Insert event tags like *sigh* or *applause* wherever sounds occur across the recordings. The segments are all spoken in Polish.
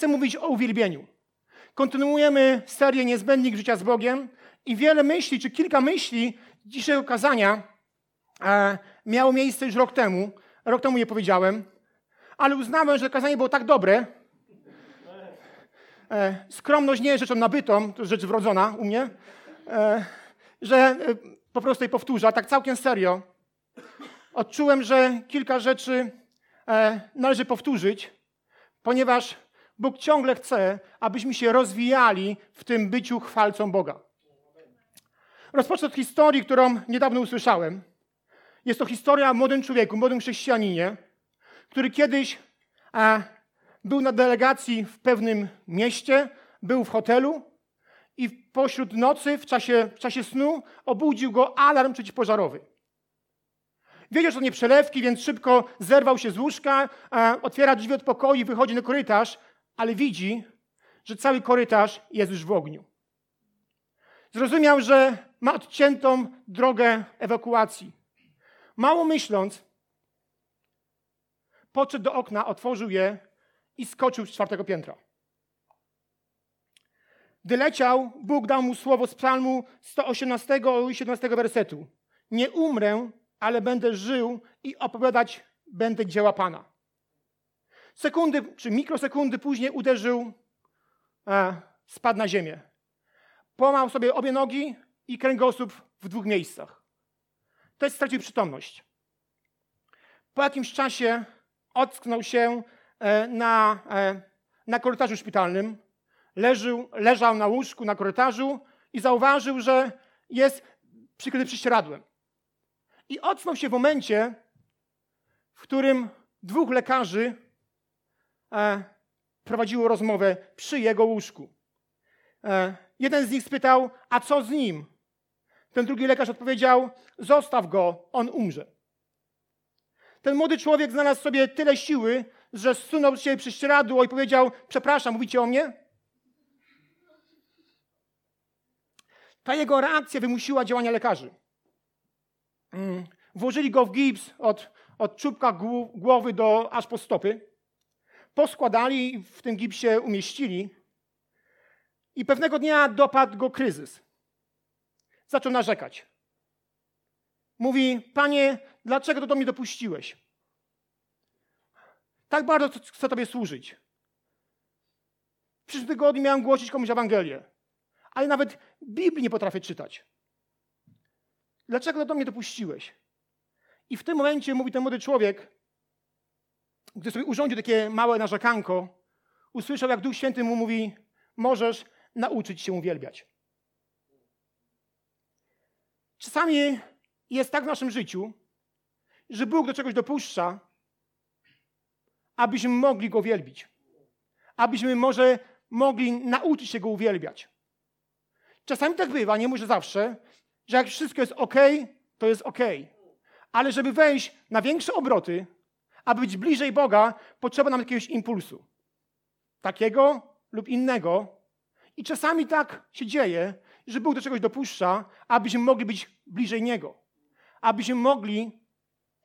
chcę mówić o uwielbieniu. Kontynuujemy serię Niezbędnik Życia z Bogiem i wiele myśli, czy kilka myśli dzisiejszego kazania e, miało miejsce już rok temu. Rok temu je powiedziałem, ale uznałem, że kazanie było tak dobre. E, skromność nie jest rzeczą nabytą, to jest rzecz wrodzona u mnie, e, że e, po prostu je powtórzę, tak całkiem serio. Odczułem, że kilka rzeczy e, należy powtórzyć, ponieważ Bóg ciągle chce, abyśmy się rozwijali w tym byciu chwalcą Boga. Rozpocznę od historii, którą niedawno usłyszałem. Jest to historia o młodym człowieku, młodym chrześcijaninie, który kiedyś a, był na delegacji w pewnym mieście, był w hotelu i pośród nocy, w czasie, w czasie snu, obudził go alarm przeciwpożarowy. Wiedział, że to nie przelewki, więc szybko zerwał się z łóżka, a, otwiera drzwi od pokoju wychodzi na korytarz, ale widzi, że cały korytarz jest już w ogniu. Zrozumiał, że ma odciętą drogę ewakuacji. Mało myśląc, podszedł do okna, otworzył je i skoczył z czwartego piętra. Gdy leciał, Bóg dał mu słowo z psalmu 118 i 17 wersetu. Nie umrę, ale będę żył i opowiadać będę dzieła Pana. Sekundy czy mikrosekundy później uderzył, e, spadł na ziemię. Połamał sobie obie nogi i kręgosłup w dwóch miejscach. To jest stracił przytomność. Po jakimś czasie ocknął się e, na, e, na korytarzu szpitalnym, leżył, leżał na łóżku na korytarzu i zauważył, że jest przykryty prześcieradłem. I ocknął się w momencie, w którym dwóch lekarzy prowadziło rozmowę przy jego łóżku. E, jeden z nich spytał, a co z nim? Ten drugi lekarz odpowiedział, zostaw go, on umrze. Ten młody człowiek znalazł sobie tyle siły, że zsunął się prześcieradło i powiedział, przepraszam, mówicie o mnie? Ta jego reakcja wymusiła działania lekarzy. Mm, włożyli go w gips od, od czubka głowy do aż po stopy. Poskładali i w tym gipsie umieścili. I pewnego dnia dopadł go kryzys. Zaczął narzekać. Mówi, panie, dlaczego to do mnie dopuściłeś? Tak bardzo chcę Tobie służyć. W przyszłym tygodniu miałem głosić komuś Ewangelię, ale nawet Biblii nie potrafię czytać. Dlaczego to do mnie dopuściłeś? I w tym momencie mówi ten młody człowiek, gdy sobie urządził takie małe narzekanko, usłyszał, jak Duch Święty mu mówi: Możesz nauczyć się uwielbiać. Czasami jest tak w naszym życiu, że Bóg do czegoś dopuszcza, abyśmy mogli Go wielbić. Abyśmy może mogli nauczyć się Go uwielbiać. Czasami tak bywa, nie może zawsze, że jak wszystko jest ok, to jest ok. Ale żeby wejść na większe obroty, aby być bliżej Boga, potrzeba nam jakiegoś impulsu. Takiego lub innego. I czasami tak się dzieje, że Bóg do czegoś dopuszcza, abyśmy mogli być bliżej Niego. Abyśmy mogli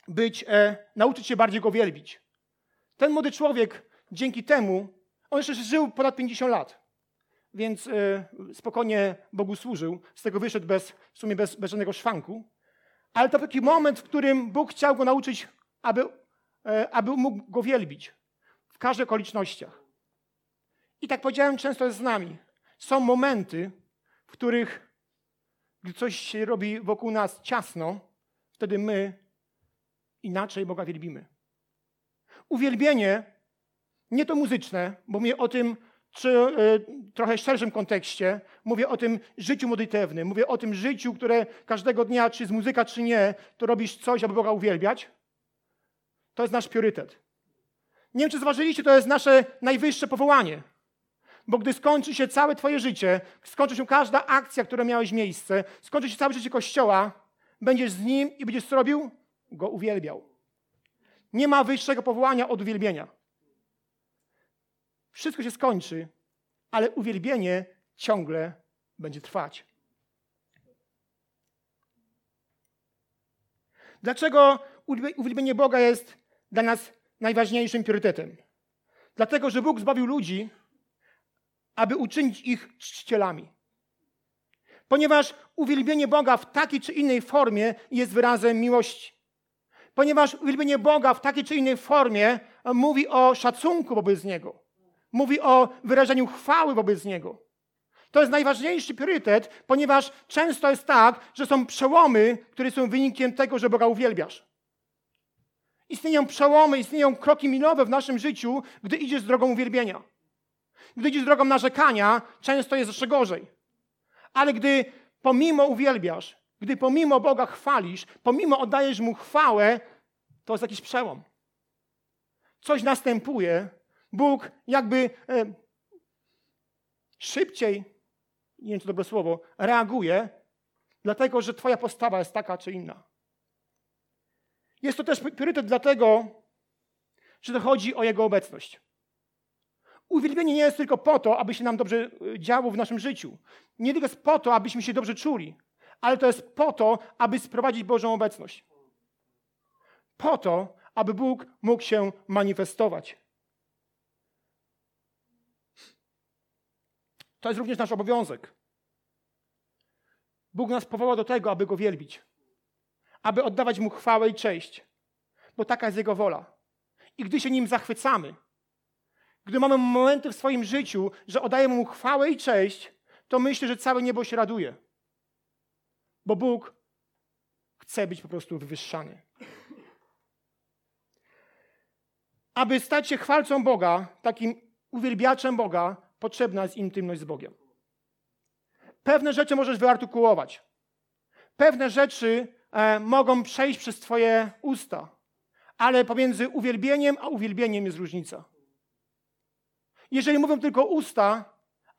być, e, nauczyć się bardziej Go wielbić. Ten młody człowiek dzięki temu, on jeszcze żył ponad 50 lat, więc e, spokojnie Bogu służył, z tego wyszedł bez, w sumie bez, bez żadnego szwanku. Ale to taki moment, w którym Bóg chciał go nauczyć, aby, aby mógł go wielbić w każdych okolicznościach. I tak powiedziałem, często jest z nami. Są momenty, w których, gdy coś się robi wokół nas ciasno, wtedy my inaczej Boga wielbimy. Uwielbienie nie to muzyczne, bo mówię o tym czy y, trochę szerszym kontekście, mówię o tym życiu modlitewnym, mówię o tym życiu, które każdego dnia, czy z muzyka, czy nie, to robisz coś, aby Boga uwielbiać. To jest nasz priorytet. Nie wiem, czy zważyliście, to jest nasze najwyższe powołanie. Bo gdy skończy się całe Twoje życie, skończy się każda akcja, która miałeś miejsce, skończy się całe życie Kościoła, będziesz z Nim i będziesz co robił? Go uwielbiał. Nie ma wyższego powołania od uwielbienia. Wszystko się skończy, ale uwielbienie ciągle będzie trwać. Dlaczego uwielbienie Boga jest dla nas najważniejszym priorytetem? Dlatego, że Bóg zbawił ludzi aby uczynić ich czcicielami. Ponieważ uwielbienie Boga w takiej czy innej formie jest wyrazem miłości. Ponieważ uwielbienie Boga w takiej czy innej formie mówi o szacunku wobec Niego. Mówi o wyrażeniu chwały wobec Niego. To jest najważniejszy priorytet, ponieważ często jest tak, że są przełomy, które są wynikiem tego, że Boga uwielbiasz. Istnieją przełomy, istnieją kroki milowe w naszym życiu, gdy idziesz drogą uwielbienia. Gdy idziesz drogą narzekania, często jest jeszcze gorzej. Ale gdy pomimo uwielbiasz, gdy pomimo Boga chwalisz, pomimo oddajesz Mu chwałę, to jest jakiś przełom. Coś następuje. Bóg jakby e, szybciej, nie wiem czy dobre słowo, reaguje, dlatego że Twoja postawa jest taka czy inna. Jest to też priorytet dlatego, że to chodzi o Jego obecność. Uwielbienie nie jest tylko po to, aby się nam dobrze e, działo w naszym życiu. Nie tylko jest po to, abyśmy się dobrze czuli, ale to jest po to, aby sprowadzić Bożą obecność. Po to, aby Bóg mógł się manifestować. To jest również nasz obowiązek. Bóg nas powołał do tego, aby Go wielbić, aby oddawać Mu chwałę i cześć, bo taka jest Jego wola. I gdy się Nim zachwycamy, gdy mamy momenty w swoim życiu, że oddajemy Mu chwałę i cześć, to myślę, że całe niebo się raduje. Bo Bóg chce być po prostu wywyższany. Aby stać się chwalcą Boga, takim uwielbiaczem Boga, potrzebna jest intymność z Bogiem. Pewne rzeczy możesz wyartykułować. Pewne rzeczy mogą przejść przez Twoje usta, ale pomiędzy uwielbieniem a uwielbieniem jest różnica. Jeżeli mówią tylko usta,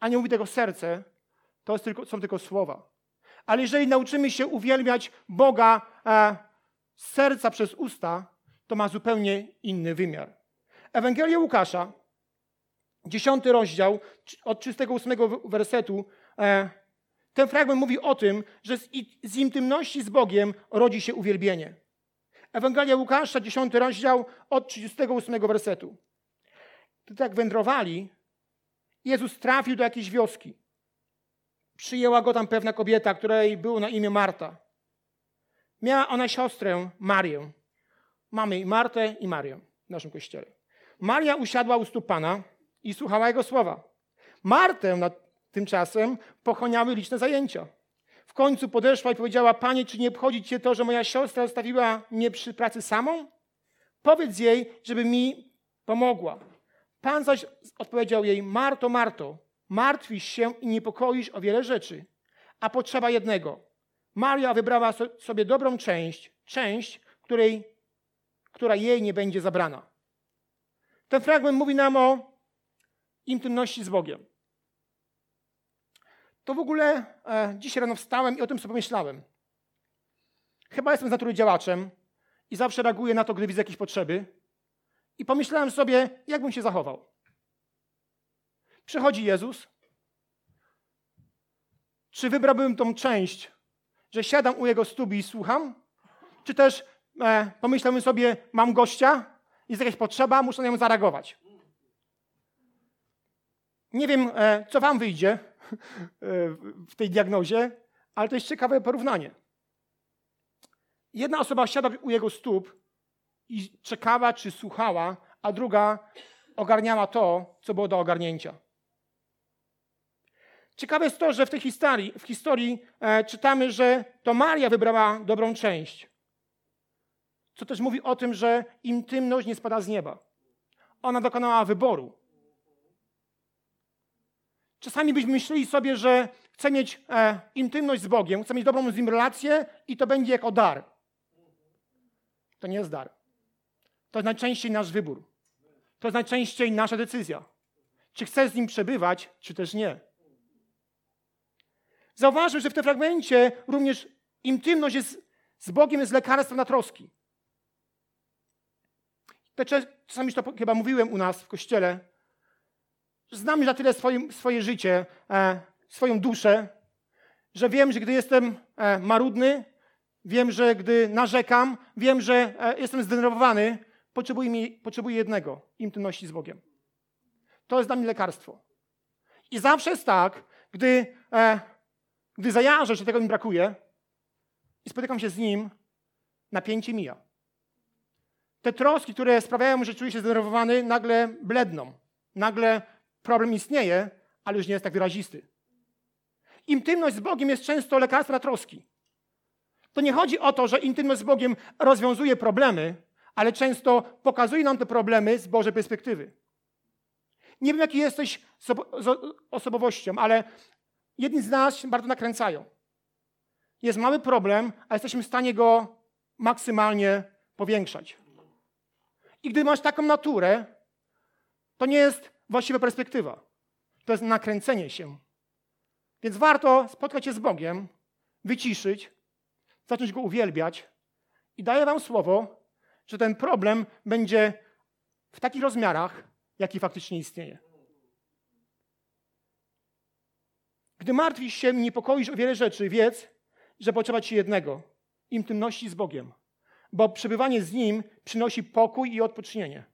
a nie mówi tego serce, to tylko, są tylko słowa. Ale jeżeli nauczymy się uwielbiać Boga e, z serca przez usta, to ma zupełnie inny wymiar. Ewangelia Łukasza, dziesiąty rozdział, od 38 wersetu, e, ten fragment mówi o tym, że z, intymności z Bogiem rodzi się uwielbienie. Ewangelia Łukasza, dziesiąty rozdział, od 38 wersetu. Gdy tak wędrowali, Jezus trafił do jakiejś wioski. Przyjęła go tam pewna kobieta, której było na imię Marta. Miała ona siostrę Marię. Mamy i Martę i Marię w naszym kościele. Maria usiadła u stóp Pana i słuchała Jego słowa. Martę tymczasem pochłaniały liczne zajęcia. W końcu podeszła i powiedziała, Panie, czy nie obchodzi Cię to, że moja siostra zostawiła mnie przy pracy samą? Powiedz jej, żeby mi pomogła. Pan zaś odpowiedział jej, Marto, Marto, martwisz się i niepokoisz o wiele rzeczy, a potrzeba jednego. Maria wybrała sobie dobrą część, część, której, która jej nie będzie zabrana. Ten fragment mówi nam o intymności z Bogiem. To w ogóle e, dzisiaj rano wstałem i o tym sobie pomyślałem. Chyba jestem z natury działaczem i zawsze reaguję na to, gdy widzę jakieś potrzeby. I pomyślałem sobie, jak bym się zachował. Przychodzi Jezus. Czy wybrałbym tą część, że siadam u Jego stóp i słucham? Czy też e, pomyślałbym sobie, mam gościa, jest jakaś potrzeba, muszę na nią zareagować. Nie wiem, e, co wam wyjdzie *laughs* w tej diagnozie, ale to jest ciekawe porównanie. Jedna osoba siada u jego stóp i czekała, czy słuchała, a druga ogarniała to, co było do ogarnięcia. Ciekawe jest to, że w tej historii, w historii e, czytamy, że to Maria wybrała dobrą część. Co też mówi o tym, że intymność nie spada z nieba. Ona dokonała wyboru. Czasami byśmy myśleli sobie, że chcę mieć e, intymność z Bogiem, chcę mieć dobrą z Nim relację i to będzie jako dar. To nie jest dar. To jest najczęściej nasz wybór. To jest najczęściej nasza decyzja. Czy chcesz z Nim przebywać, czy też nie. Zauważmy, że w tym fragmencie również intymność jest, z Bogiem jest lekarstwem na troski. Czasami już to chyba mówiłem u nas w kościele. Znam na tyle swoje życie, e, swoją duszę, że wiem, że gdy jestem e, marudny, wiem, że gdy narzekam, wiem, że e, jestem zdenerwowany, potrzebuję, mi, potrzebuję jednego intymności z Bogiem. To jest dla mnie lekarstwo. I zawsze jest tak, gdy, e, gdy zajarzę, że tego mi brakuje i spotykam się z nim, napięcie mija. Te troski, które sprawiają, że czuję się zdenerwowany, nagle bledną. Nagle problem istnieje, ale już nie jest tak wyrazisty. Intymność z Bogiem jest często lekarstwem na troski. To nie chodzi o to, że intymność z Bogiem rozwiązuje problemy, ale często pokazuje nam te problemy z Bożej perspektywy. Nie wiem, jaki jesteś osobowością, ale jedni z nas się bardzo nakręcają. Jest mały problem, a jesteśmy w stanie go maksymalnie powiększać. I gdy masz taką naturę, to nie jest właściwa perspektywa. To jest nakręcenie się. Więc warto spotkać się z Bogiem, wyciszyć, zacząć Go uwielbiać i daję Wam słowo, że ten problem będzie w takich rozmiarach, jaki faktycznie istnieje. Gdy martwisz się niepokoisz o wiele rzeczy, wiedz, że potrzeba Ci jednego intymności z Bogiem, bo przebywanie z Nim przynosi pokój i odpocznienie.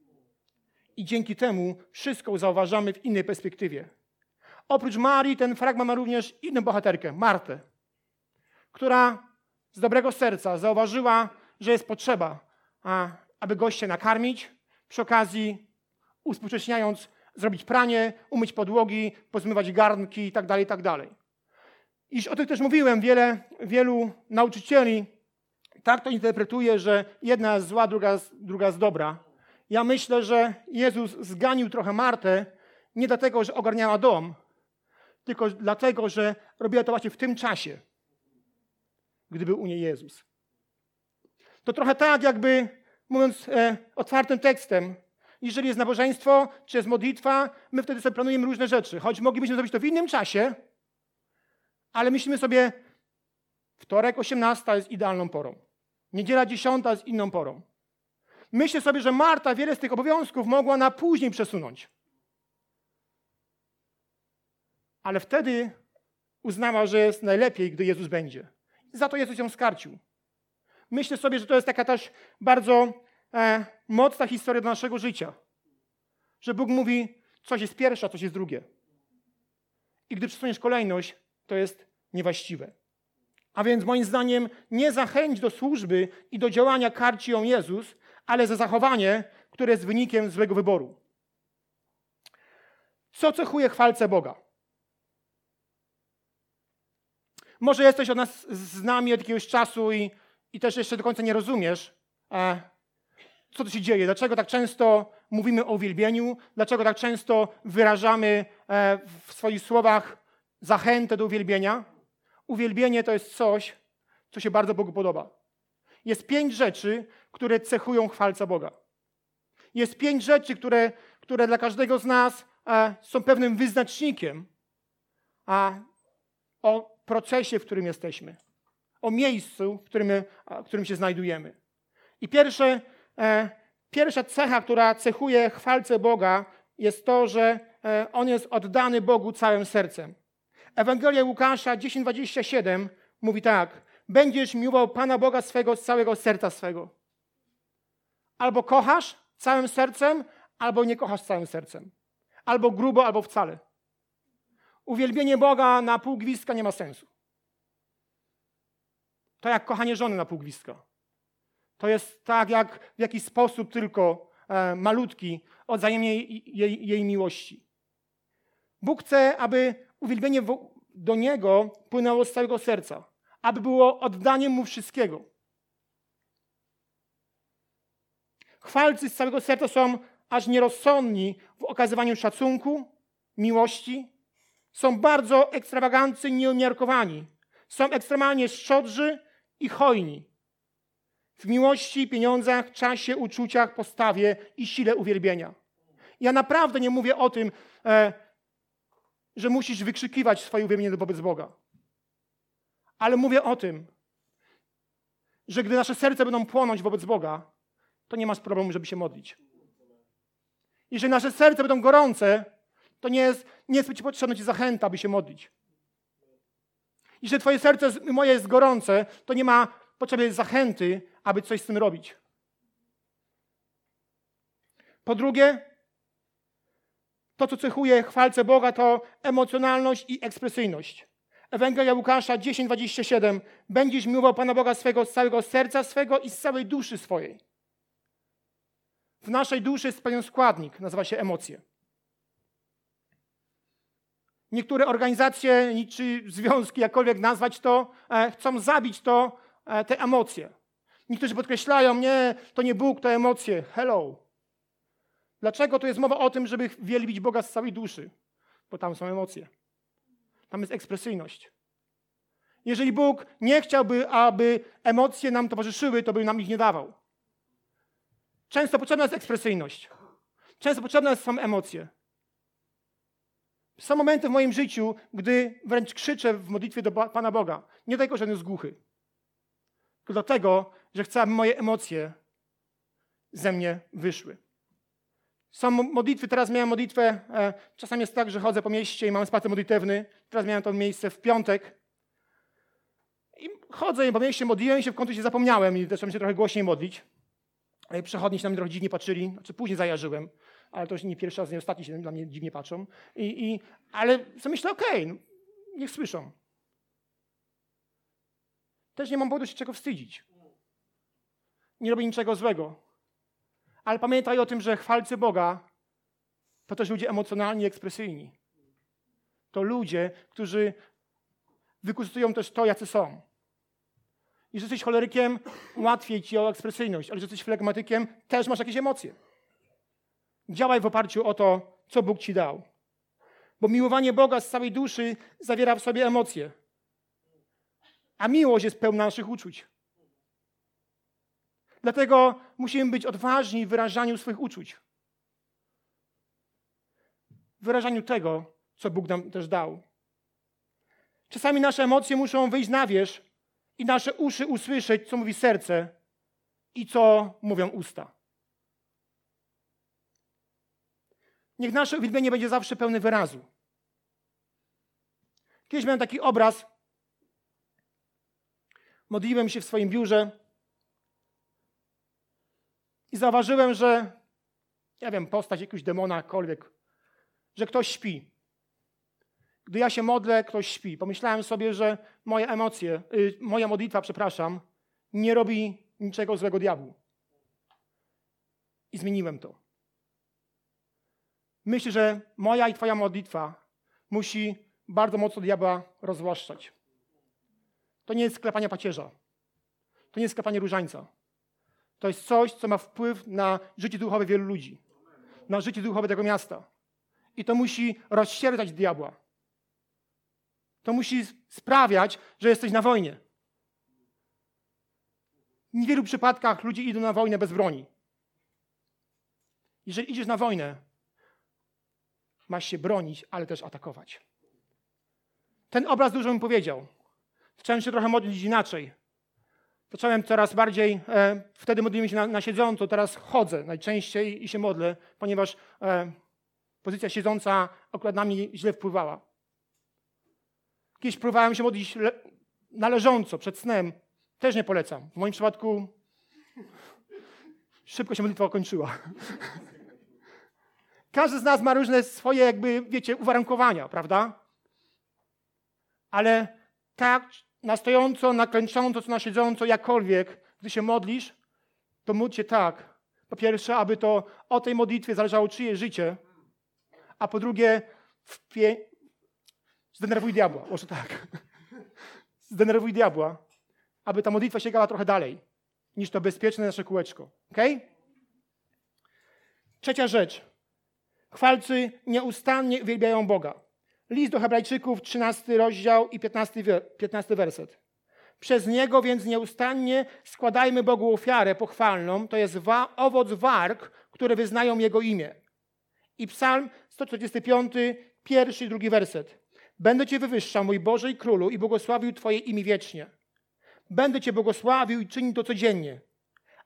I dzięki temu wszystko zauważamy w innej perspektywie. Oprócz Marii, ten fragment ma również inną bohaterkę, Martę, która z dobrego serca zauważyła, że jest potrzeba, aby goście nakarmić, przy okazji uspółcześniając, zrobić pranie, umyć podłogi, pozmywać garnki itd., tak itd. Tak Iż o tym też mówiłem, wiele, wielu nauczycieli tak to interpretuje, że jedna jest zła, druga, druga jest dobra. Ja myślę, że Jezus zganił trochę Martę nie dlatego, że ogarniała dom, tylko dlatego, że robiła to właśnie w tym czasie, gdy był u niej Jezus. To trochę tak, jakby, mówiąc e, otwartym tekstem, jeżeli jest nabożeństwo, czy jest modlitwa, my wtedy sobie planujemy różne rzeczy. Choć moglibyśmy zrobić to w innym czasie, ale myślimy sobie, wtorek 18 jest idealną porą. Niedziela 10 jest inną porą. Myślę sobie, że Marta wiele z tych obowiązków mogła na później przesunąć. Ale wtedy uznała, że jest najlepiej, gdy Jezus będzie. Za to Jezus ją skarcił. Myślę sobie, że to jest taka też bardzo e, mocna historia do naszego życia. Że Bóg mówi, coś jest pierwsze, a coś jest drugie. I gdy przesuniesz kolejność, to jest niewłaściwe. A więc moim zdaniem nie zachęć do służby i do działania karci ją Jezus, ale za zachowanie, które jest wynikiem złego wyboru. Co cechuje chwalce Boga? Może jesteś od nas z nami od jakiegoś czasu i, i też jeszcze do końca nie rozumiesz, e, co tu się dzieje, dlaczego tak często mówimy o uwielbieniu, dlaczego tak często wyrażamy e, w swoich słowach zachętę do uwielbienia. Uwielbienie to jest coś, co się bardzo Bogu podoba. Jest pięć rzeczy, które cechują chwalca Boga. Jest pięć rzeczy, które, które dla każdego z nas e, są pewnym wyznacznikiem a, o procesie, w którym jesteśmy, o miejscu, w którym, w którym się znajdujemy. I pierwsze, e, pierwsza cecha, która cechuje chwalcę Boga, jest to, że e, on jest oddany Bogu całym sercem. Ewangelia Łukasza 10:27 mówi tak: Będziesz miłował Pana Boga swego z całego serca swego. Albo kochasz całym sercem, albo nie kochasz całym sercem. Albo grubo, albo wcale. Uwielbienie Boga na pół gwizdka nie ma sensu. To jak kochanie żony na pół gwizdka. To jest tak, jak w jakiś sposób tylko e, malutki odzajemnie jej, jej, jej miłości. Bóg chce, aby uwielbienie do Niego płynęło z całego serca, aby było oddaniem Mu wszystkiego. Chwalcy z całego serca są aż nierozsądni w okazywaniu szacunku, miłości. Są bardzo ekstrawaganccy i nieumiarkowani. Są ekstremalnie szczodrzy i hojni. W miłości, pieniądzach, czasie, uczuciach, postawie i sile uwielbienia. Ja naprawdę nie mówię o tym, e, że musisz wykrzykiwać swoje uwielbienie wobec Boga. Ale mówię o tym, że gdy nasze serce będą płonąć wobec Boga, to nie masz problemu, żeby się modlić. Jeżeli nasze serce będą gorące, to nie jest, nie jest potrzebna ci zachęta, aby się modlić. Jeżeli twoje serce moje jest gorące, to nie ma potrzeby zachęty, aby coś z tym robić. Po drugie, To, co cechuje chwalce Boga, to emocjonalność i ekspresyjność. Ewangelia Łukasza 10:27. Będziesz miłował Pana Boga swego z całego serca swego i z całej duszy swojej. W naszej duszy jest pewien składnik, nazywa się emocje. Niektóre organizacje czy związki, jakkolwiek nazwać to, e, chcą zabić to, e, te emocje. Niektórzy podkreślają, nie, to nie Bóg, to emocje. Hello. Dlaczego to jest mowa o tym, żeby wielbić Boga z całej duszy? Bo tam są emocje. Tam jest ekspresyjność. Jeżeli Bóg nie chciałby, aby emocje nam towarzyszyły, to by nam ich nie dawał. Często potrzebna jest ekspresyjność. Często potrzebne są emocje. Są momenty w moim życiu, gdy wręcz krzyczę w modlitwie do Pana Boga. Nie dlatego, że on jest głuchy. Tylko dlatego, że chcę, aby moje emocje ze mnie wyszły. Są modlitwy, teraz miałem modlitwę, e, czasami jest tak, że chodzę po mieście i mam spacer modlitewny. Teraz miałem to miejsce w piątek. I chodzę po mieście, modliłem się, w końcu się zapomniałem i zacząłem się trochę głośniej modlić. Przechodni się na mnie trochę dziwnie patrzyli, znaczy później zajarzyłem, ale to już nie pierwszy raz, nie ostatni się na mnie dziwnie patrzą. I, i, ale co myślę, okej, okay, no, niech słyszą. Też nie mam powodu się czego wstydzić. Nie robię niczego złego. Ale pamiętaj o tym, że chwalcy Boga to też ludzie emocjonalni, ekspresyjni. To ludzie, którzy wykorzystują też to, jacy są. Jeżeli jesteś cholerykiem, łatwiej ci o ekspresyjność, ale jeżeli jesteś flegmatykiem, też masz jakieś emocje. Działaj w oparciu o to, co Bóg ci dał. Bo miłowanie Boga z całej duszy zawiera w sobie emocje. A miłość jest pełna naszych uczuć. Dlatego musimy być odważni w wyrażaniu swoich uczuć. W wyrażaniu tego, co Bóg nam też dał. Czasami nasze emocje muszą wyjść na wierzch i nasze uszy usłyszeć, co mówi serce i co mówią usta. Niech nasze uwielbienie będzie zawsze pełne wyrazu. Kiedyś miałem taki obraz. Modliłem się w swoim biurze i zauważyłem, że, nie wiem, postać jakiegoś demona, jakkolwiek, że ktoś śpi. Gdy ja się modlę, ktoś śpi. Pomyślałem sobie, że moje emocje, y, moja modlitwa, przepraszam, nie robi niczego złego diabłu. I zmieniłem to. Myślę, że moja i Twoja modlitwa musi bardzo mocno diabła rozwłaszczać. To nie jest sklepanie pacierza. To nie jest sklepanie różańca. To jest coś, co ma wpływ na życie duchowe wielu ludzi. Na życie duchowe tego miasta. I to musi rozsierdzać diabła to musi sprawiać, że jesteś na wojnie. W niewielu przypadkach ludzie idą na wojnę bez broni. Jeżeli idziesz na wojnę, masz się bronić, ale też atakować. Ten obraz dużo mi powiedział. Zacząłem się trochę modlić inaczej. Zacząłem coraz bardziej, e, wtedy modliłem się na, na, siedząco, teraz chodzę najczęściej i się modlę, ponieważ e, pozycja siedząca akurat na mnie źle wpływała. Kiedyś próbowałem się modlić należąco przed snem. Też nie polecam. W moim przypadku szybko się modlitwa kończyła. Każdy z nas ma różne swoje, jakby, wiecie, uwarunkowania, prawda? Ale tak na stojąco, na klęcząco, czy na siedząco, jakkolwiek, gdy się modlisz, to módl się tak. Po pierwsze, aby to o tej modlitwie zależało czyje życie, a po drugie, Zdenerwuj diabła, może tak. Zdenerwuj diabła, aby ta modlitwa sięgała trochę dalej niż to bezpieczne nasze kółeczko. Ok? Trzecia rzecz. Chwalcy nieustannie uwielbiają Boga. List do Hebrajczyków, 13 rozdział i 15, 15 werset. Przez niego więc nieustannie składajmy Bogu ofiarę pochwalną, to jest wa owoc warg, które wyznają Jego imię. I psalm 145, pierwszy i drugi werset. Będę Cię wywyższał, mój Boże i Królu, i błogosławił Twoje imię wiecznie. Będę Cię błogosławił i czynił to codziennie,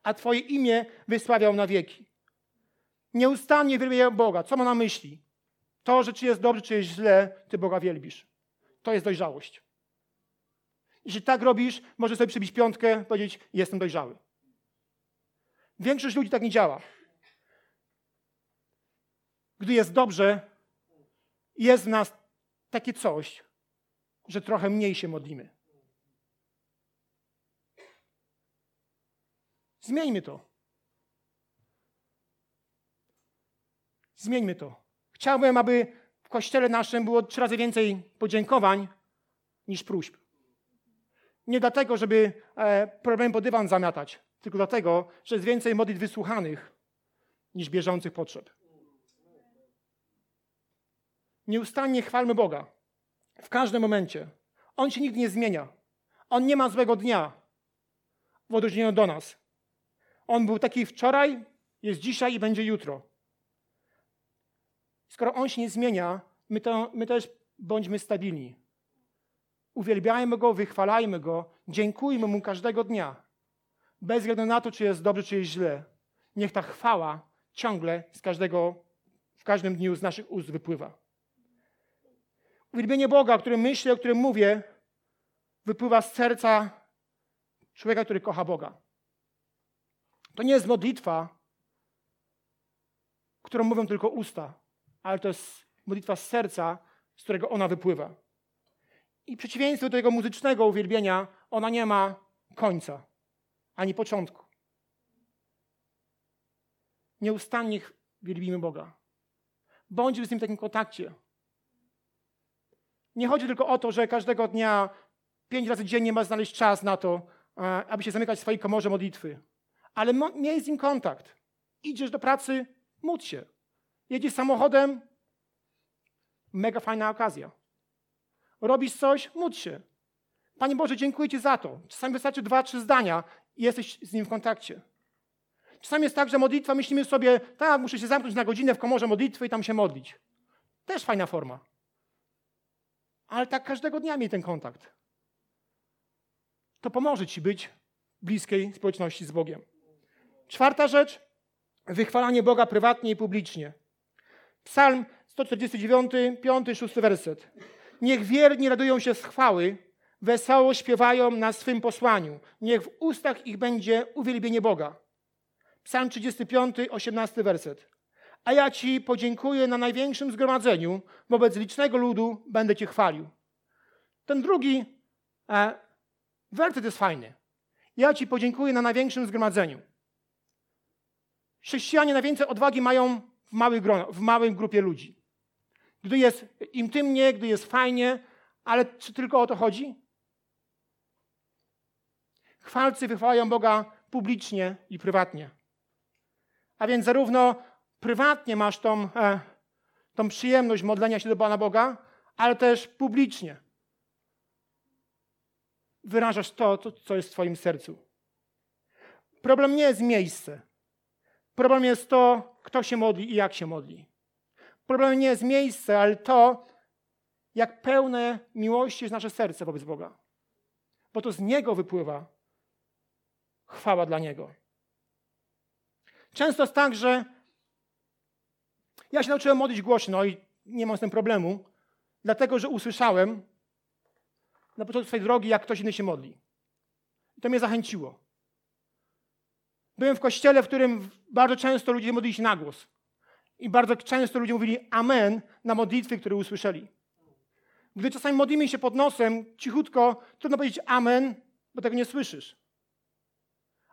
a Twoje imię wysławiał na wieki. Nieustannie wielbię Boga. Co ma na myśli? To, że czy jest dobrze, czy jest źle, Ty Boga wielbisz. To jest dojrzałość. Jeśli tak robisz, możesz sobie przybić piątkę, powiedzieć, jestem dojrzały. Większość ludzi tak nie działa. Gdy jest dobrze, jest w nas takie coś, że trochę mniej się modlimy. Zmieńmy to. Zmieńmy to. Chciałbym, aby w kościele naszym było trzy razy więcej podziękowań niż próśb. Nie dlatego, żeby e, problem pod dywan zamiatać, tylko dlatego, że jest więcej modlitw wysłuchanych niż bieżących potrzeb. Nieustannie chwalmy Boga. W każdym momencie. On się nigdy nie zmienia. On nie ma złego dnia w odróżnieniu do nas. On był taki wczoraj, jest dzisiaj i będzie jutro. Skoro On się nie zmienia, my, to, my też bądźmy stabilni. Uwielbiajmy Go, wychwalajmy Go, dziękujmy Mu każdego dnia. Bez względu na to, czy jest dobrze, czy jest źle. Niech ta chwała ciągle z każdego, w każdym dniu z naszych ust wypływa. Uwielbienie Boga, o którym myślę, o którym mówię, wypływa z serca człowieka, który kocha Boga. To nie jest modlitwa, którą mówią tylko usta, ale to jest modlitwa z serca, z którego ona wypływa. I przeciwieństwo do tego muzycznego uwielbienia, ona nie ma końca, ani początku. Nieustannie wielbimy Boga. Bądźmy z Nim w takim kontakcie. Nie chodzi tylko o to, że każdego dnia, pięć razy dziennie ma znaleźć czas na to, e, aby się zamykać w swojej komorze modlitwy. Ale miej z nim kontakt. Idziesz do pracy, módl się. Jedziesz samochodem, mega fajna okazja. Robisz coś, módl się. Panie Boże, dziękuję Ci za to. Czasami wystarczy dwa, trzy zdania i jesteś z nim w kontakcie. Czasami jest tak, że modlitwa myślimy sobie, tak, muszę się zamknąć na godzinę w komorze modlitwy i tam się modlić. Też fajna forma. Ale tak każdego dnia miej ten kontakt. To pomoże Ci być bliskiej społeczności z Bogiem. Czwarta rzecz, wychwalanie Boga prywatnie i publicznie. Psalm 149, 5, 6 werset. Niech wierni radują się z chwały, wesoło śpiewają na swym posłaniu. Niech w ustach ich będzie uwielbienie Boga. Psalm 35, 18 werset. A ja Ci podziękuję na największym zgromadzeniu, wobec licznego ludu będę Cię chwalił. Ten drugi e, werset jest fajny. Ja Ci podziękuję na największym zgromadzeniu. Chrześcijanie najwięcej odwagi mają w, grono, w małej grupie ludzi. Gdy jest intymnie, gdy jest fajnie, ale czy tylko o to chodzi? Chwalcy wychwalają Boga publicznie i prywatnie. A więc zarówno prywatnie masz tą, e, tą przyjemność modlenia się do Pana Boga, ale też publicznie wyrażasz to, co jest w Twoim sercu. Problem nie jest miejsce. Problem jest to, kto się modli i jak się modli. Problem nie jest miejsce, ale to, jak pełne miłości jest nasze serce wobec Boga. Bo to z Niego wypływa chwała dla Niego. Często jest tak, że ja się nauczyłem modlić głośno i nie mam z tym problemu, dlatego że usłyszałem na początku swojej drogi, jak ktoś inny się modli. I to mnie zachęciło. Byłem w kościele, w którym bardzo często ludzie modlili się na głos. I bardzo często ludzie mówili amen na modlitwy, które usłyszeli. Gdy czasami modlimy się pod nosem, cichutko, trudno powiedzieć amen, bo tego nie słyszysz.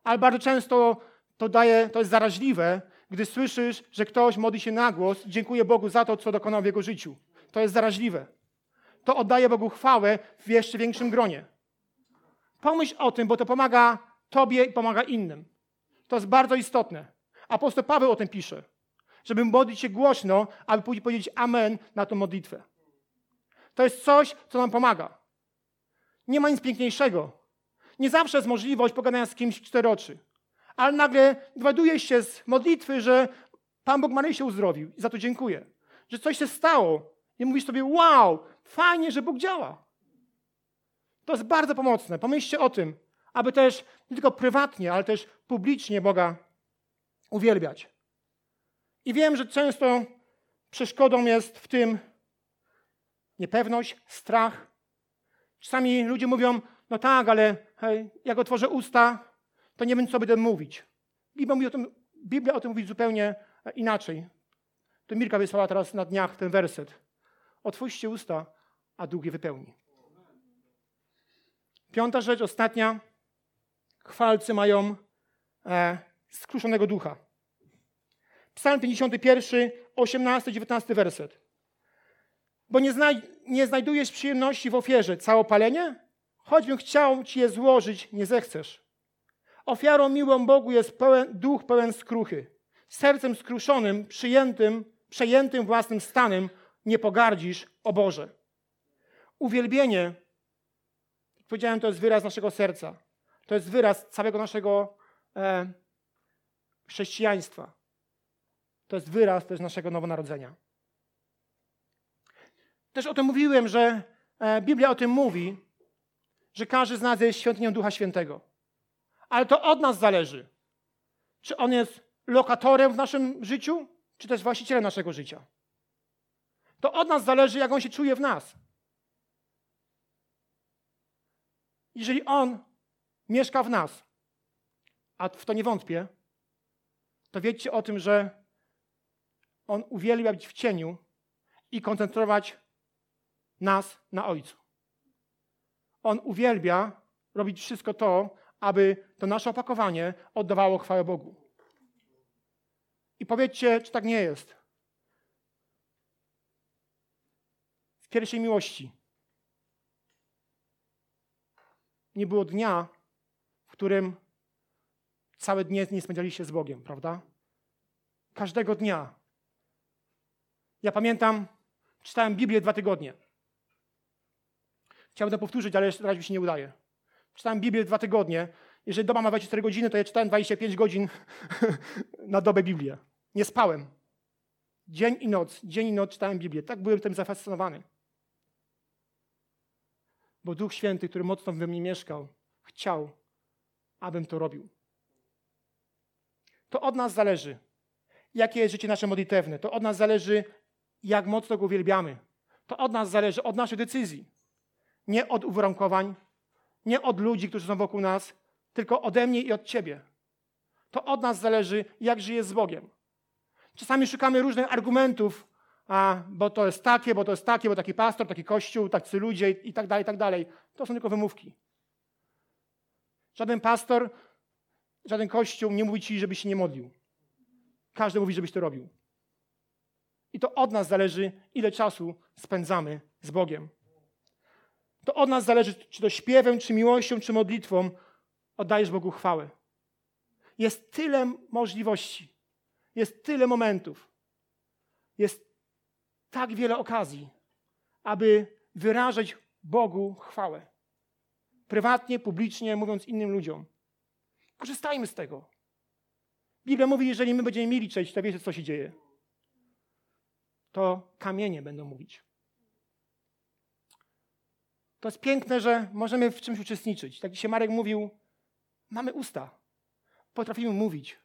Ale bardzo często to daje, to jest zaraźliwe, gdy słyszysz, że ktoś modli się na głos, dziękuję Bogu za to, co dokonał w jego życiu. To jest zaraźliwe. To oddaje Bogu chwałę w jeszcze większym gronie. Pomyśl o tym, bo to pomaga Tobie i pomaga innym. To jest bardzo istotne. Apostoł Paweł o tym pisze. Żeby modlić się głośno, aby później powiedzieć amen na tę modlitwę. To jest coś, co nam pomaga. Nie ma nic piękniejszego. Nie zawsze jest możliwość pogadania z kimś w cztery oczy ale nagle dowiaduje się z modlitwy, że Pan Bóg Marysię uzdrowił i za to dziękuję. Że coś się stało i mówisz sobie, wow, fajnie, że Bóg działa. To jest bardzo pomocne. Pomyślcie o tym, aby też nie tylko prywatnie, ale też publicznie Boga uwielbiać. I wiem, że często przeszkodą jest w tym niepewność, strach. Czasami ludzie mówią, no tak, ale hej, jak otworzę usta, to nie wiem, co będę mówić. Biblia, mówi o tym, Biblia o tym mówi zupełnie inaczej. To Mirka wysłała teraz na dniach ten werset. Otwórzcie usta, a je wypełni. Piąta rzecz, ostatnia. Chwalcy mają e, skruszonego ducha. Psalm 51, 18-19 werset. Bo nie, znaj nie znajdujesz przyjemności w ofierze całopalenie? Choćbym chciał ci je złożyć, nie zechcesz. Ofiarą miłą Bogu jest pełen, duch pełen skruchy. Sercem skruszonym, przyjętym, przejętym własnym stanem nie pogardzisz, o Boże. Uwielbienie, powiedziałem, to jest wyraz naszego serca. To jest wyraz całego naszego e, chrześcijaństwa. To jest wyraz też naszego nowonarodzenia. Też o tym mówiłem, że e, Biblia o tym mówi, że każdy z nas jest świątynią Ducha Świętego. Ale to od nas zależy. Czy on jest lokatorem w naszym życiu, czy też właścicielem naszego życia. To od nas zależy, jak on się czuje w nas. Jeżeli on mieszka w nas, a w to nie wątpię, to wiedzcie o tym, że on uwielbia być w cieniu i koncentrować nas na Ojcu. On uwielbia robić wszystko to, aby to nasze opakowanie oddawało chwałę Bogu. I powiedzcie, czy tak nie jest. W pierwszej miłości nie było dnia, w którym całe dnie nie spędzaliście z Bogiem, prawda? Każdego dnia. Ja pamiętam, czytałem Biblię dwa tygodnie. Chciałbym to powtórzyć, ale jeszcze raz mi się nie udaje. Czytałem Biblię dwa tygodnie. Jeżeli doba ma 24 godziny, to ja czytałem 25 godzin *laughs* na dobę Biblię. Nie spałem. Dzień i noc, dzień i noc czytałem Biblię. Tak byłem tym zafascynowany. Bo Duch Święty, który mocno we mnie mieszkał, chciał, abym to robił. To od nas zależy, jakie jest życie nasze modlitewne. To od nas zależy, jak mocno go uwielbiamy. To od nas zależy, od naszych decyzji. Nie od uwarunkowań, nie od ludzi, którzy są wokół nas, tylko ode mnie i od Ciebie. To od nas zależy, jak żyjesz z Bogiem. Czasami szukamy różnych argumentów, a, bo to jest takie, bo to jest takie, bo taki pastor, taki kościół, tacy ludzie i tak dalej, i tak dalej. To są tylko wymówki. Żaden pastor, żaden kościół nie mówi ci, żebyś się nie modlił. Każdy mówi, żebyś to robił. I to od nas zależy, ile czasu spędzamy z Bogiem. To od nas zależy, czy to śpiewem, czy miłością, czy modlitwą oddajesz Bogu chwałę. Jest tyle możliwości, jest tyle momentów, jest tak wiele okazji, aby wyrażać Bogu chwałę. Prywatnie, publicznie, mówiąc innym ludziom. Korzystajmy z tego. Biblia mówi, jeżeli my będziemy milczeć, to wiecie, co się dzieje. To kamienie będą mówić. To jest piękne, że możemy w czymś uczestniczyć. Tak dzisiaj Marek mówił, mamy usta. Potrafimy mówić.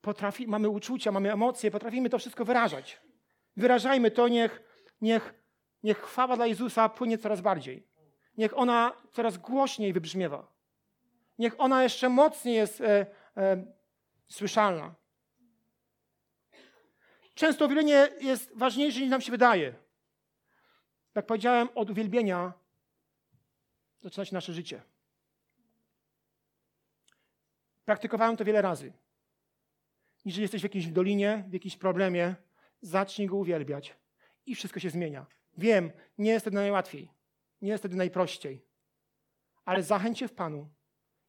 Potrafi, mamy uczucia, mamy emocje, potrafimy to wszystko wyrażać. Wyrażajmy to, niech, niech, niech chwała dla Jezusa płynie coraz bardziej. Niech ona coraz głośniej wybrzmiewa. Niech ona jeszcze mocniej jest e, e, słyszalna. Często uwielbienie jest ważniejsze niż nam się wydaje. Jak powiedziałem, od uwielbienia zaczyna się nasze życie. Praktykowałem to wiele razy. Jeżeli jesteś w jakiejś dolinie, w jakimś problemie, zacznij go uwielbiać i wszystko się zmienia. Wiem, nie jest wtedy najłatwiej, nie jest wtedy najprościej, ale zachęć się w Panu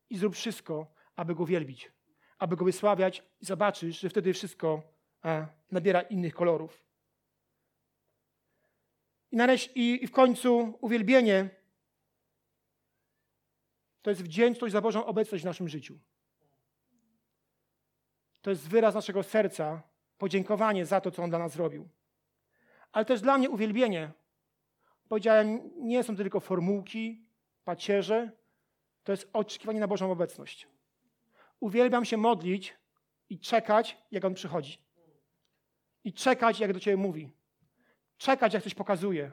i zrób wszystko, aby go wielbić, aby go wysławiać i zobaczysz, że wtedy wszystko e, nabiera innych kolorów. I, nareszcie, i, I w końcu uwielbienie to jest wdzięczność za Bożą obecność w naszym życiu. To jest wyraz naszego serca, podziękowanie za to, co On dla nas zrobił. Ale też dla mnie uwielbienie, powiedziałem, nie są to tylko formułki, pacierze, to jest oczekiwanie na Bożą obecność. Uwielbiam się modlić i czekać, jak On przychodzi. I czekać, jak do Ciebie mówi czekać, jak coś pokazuje.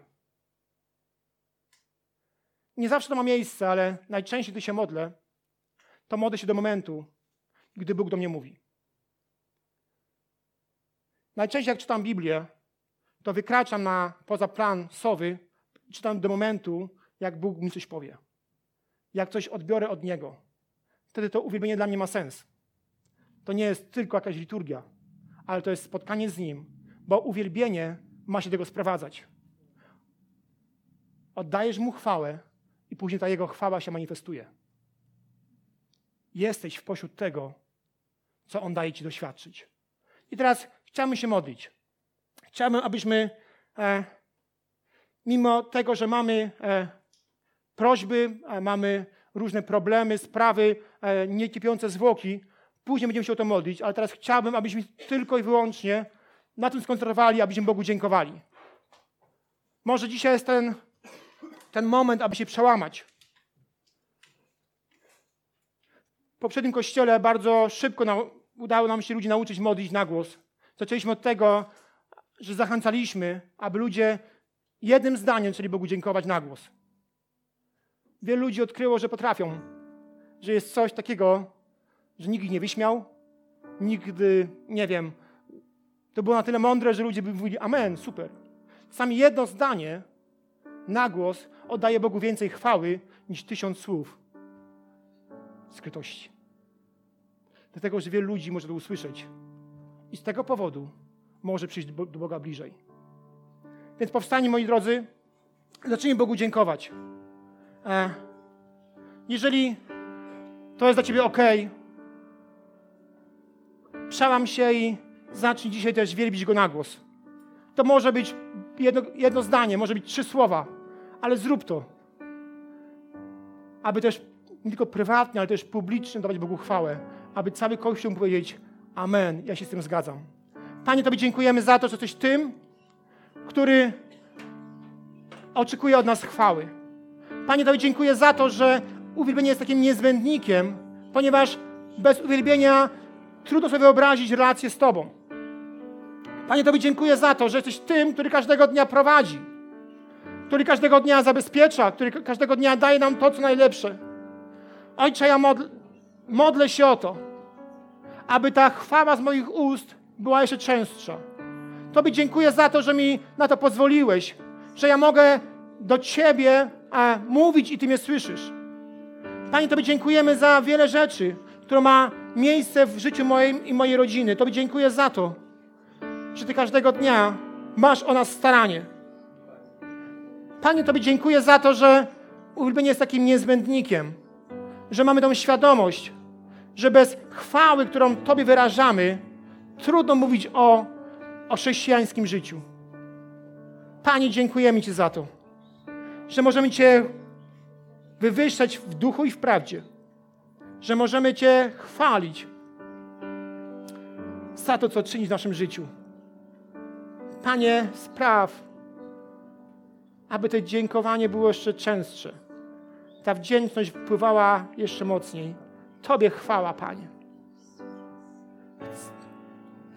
Nie zawsze to ma miejsce, ale najczęściej, gdy się modlę, to modlę się do momentu, gdy Bóg do mnie mówi. Najczęściej, jak czytam Biblię, to wykraczam na, poza plan sowy, czytam do momentu, jak Bóg mi coś powie. Jak coś odbiorę od Niego. Wtedy to uwielbienie dla mnie ma sens. To nie jest tylko jakaś liturgia, ale to jest spotkanie z Nim, bo uwielbienie ma się tego sprowadzać. Oddajesz Mu chwałę i później ta Jego chwała się manifestuje. Jesteś w pośród tego, co On daje Ci doświadczyć. I teraz chciałbym się modlić. Chciałbym, abyśmy, e, mimo tego, że mamy e, prośby, e, mamy różne problemy, sprawy, e, niekipiące zwłoki, później będziemy się o to modlić, ale teraz chciałbym, abyśmy tylko i wyłącznie na tym skoncentrowali, abyśmy Bogu dziękowali. Może dzisiaj jest ten, ten moment, aby się przełamać. W poprzednim kościele bardzo szybko na, udało nam się ludzi nauczyć modlić na głos. Zaczęliśmy od tego, że zachęcaliśmy, aby ludzie jednym zdaniem chcieli Bogu dziękować na głos. Wielu ludzi odkryło, że potrafią, że jest coś takiego, że nikt ich nie wyśmiał, nigdy, nie wiem, to było na tyle mądre, że ludzie by mówili amen, super. Sami jedno zdanie na głos oddaje Bogu więcej chwały niż tysiąc słów skrytości. Dlatego, że wielu ludzi może to usłyszeć. I z tego powodu może przyjść do Boga bliżej. Więc powstanie, moi drodzy, zacznijmy Bogu dziękować. E, jeżeli to jest dla Ciebie ok, przełam się i zacznij dzisiaj też wielbić Go na głos. To może być jedno, jedno zdanie, może być trzy słowa, ale zrób to. Aby też nie tylko prywatnie, ale też publicznie dawać Bogu chwałę. Aby cały Kościół mógł powiedzieć Amen, ja się z tym zgadzam. Panie, Tobie dziękujemy za to, że jesteś tym, który oczekuje od nas chwały. Panie, Tobie dziękuję za to, że uwielbienie jest takim niezbędnikiem, ponieważ bez uwielbienia trudno sobie wyobrazić relację z Tobą. Panie, Tobie dziękuję za to, że jesteś tym, który każdego dnia prowadzi, który każdego dnia zabezpiecza, który każdego dnia daje nam to, co najlepsze. Ojcze, ja modl modlę się o to, aby ta chwała z moich ust była jeszcze częstsza. Tobie dziękuję za to, że mi na to pozwoliłeś, że ja mogę do Ciebie a, mówić i Ty mnie słyszysz. Panie, Tobie dziękujemy za wiele rzeczy, które ma miejsce w życiu moim i mojej rodziny. Tobie dziękuję za to, że Ty każdego dnia masz o nas staranie. Panie, Tobie dziękuję za to, że uwielbienie jest takim niezbędnikiem, że mamy tą świadomość, że bez chwały, którą Tobie wyrażamy, trudno mówić o, o chrześcijańskim życiu. Panie, dziękujemy Ci za to, że możemy Cię wywyższać w duchu i w prawdzie, że możemy Cię chwalić za to, co czynisz w naszym życiu. Panie, spraw, aby to dziękowanie było jeszcze częstsze. Ta wdzięczność wpływała jeszcze mocniej. Tobie chwała, Panie.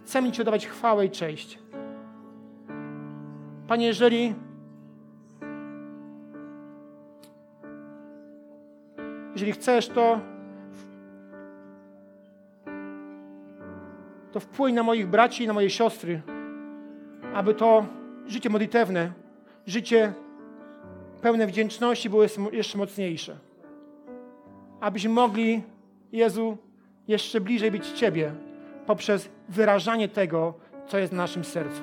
Chcemy Ci oddawać chwałę i cześć. Panie, jeżeli jeżeli chcesz, to to wpłyń na moich braci i na moje siostry, aby to życie modlitewne, życie pełne wdzięczności było jeszcze mocniejsze. Abyśmy mogli, Jezu, jeszcze bliżej być Ciebie poprzez wyrażanie tego, co jest w naszym sercu.